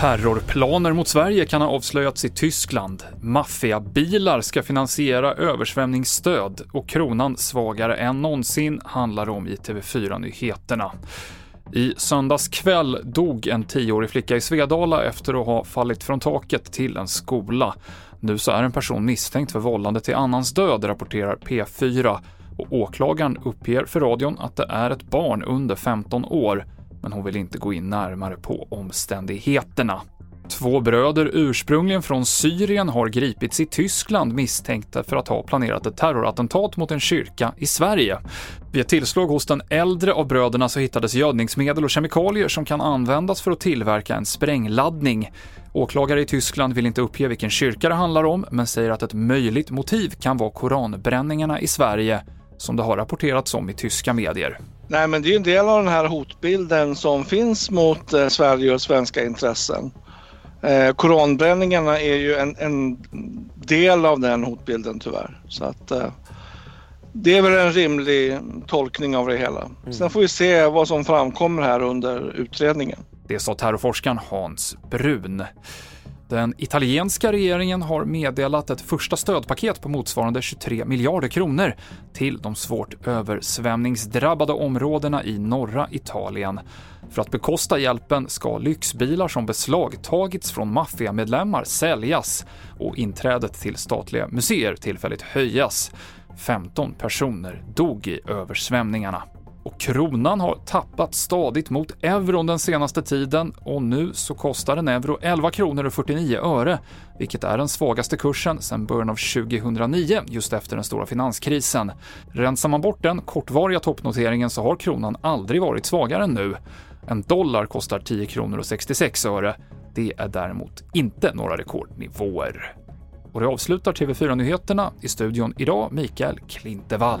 Terrorplaner mot Sverige kan ha avslöjats i Tyskland. Maffiabilar ska finansiera översvämningsstöd och kronan svagare än någonsin handlar om i TV4-nyheterna. I söndags kväll dog en tioårig flicka i Svedala efter att ha fallit från taket till en skola. Nu så är en person misstänkt för vållande till annans död, rapporterar P4 och åklagaren uppger för radion att det är ett barn under 15 år men hon vill inte gå in närmare på omständigheterna. Två bröder ursprungligen från Syrien har gripits i Tyskland misstänkta för att ha planerat ett terrorattentat mot en kyrka i Sverige. Vid ett tillslag hos den äldre av bröderna så hittades gödningsmedel och kemikalier som kan användas för att tillverka en sprängladdning. Åklagare i Tyskland vill inte uppge vilken kyrka det handlar om, men säger att ett möjligt motiv kan vara koranbränningarna i Sverige, som det har rapporterats om i tyska medier. Nej, men det är en del av den här hotbilden som finns mot eh, Sverige och svenska intressen. Eh, koranbränningarna är ju en, en, del av den hotbilden tyvärr. Så att, eh, det är väl en rimlig tolkning av det hela. Mm. Sen får vi se vad som framkommer här under utredningen. Det sa terrorforskaren Hans Brun. Den italienska regeringen har meddelat ett första stödpaket på motsvarande 23 miljarder kronor till de svårt översvämningsdrabbade områdena i norra Italien. För att bekosta hjälpen ska lyxbilar som beslagtagits från maffiamedlemmar säljas och inträdet till statliga museer tillfälligt höjas. 15 personer dog i översvämningarna. Och kronan har tappat stadigt mot euron den senaste tiden och nu så kostar en euro 11 kronor och 49 öre, vilket är den svagaste kursen sedan början av 2009, just efter den stora finanskrisen. Rensar man bort den kortvariga toppnoteringen så har kronan aldrig varit svagare än nu. En dollar kostar 10 kronor och 66 öre. Det är däremot inte några rekordnivåer. Och det avslutar TV4-nyheterna. I studion idag Mikael Klintevall.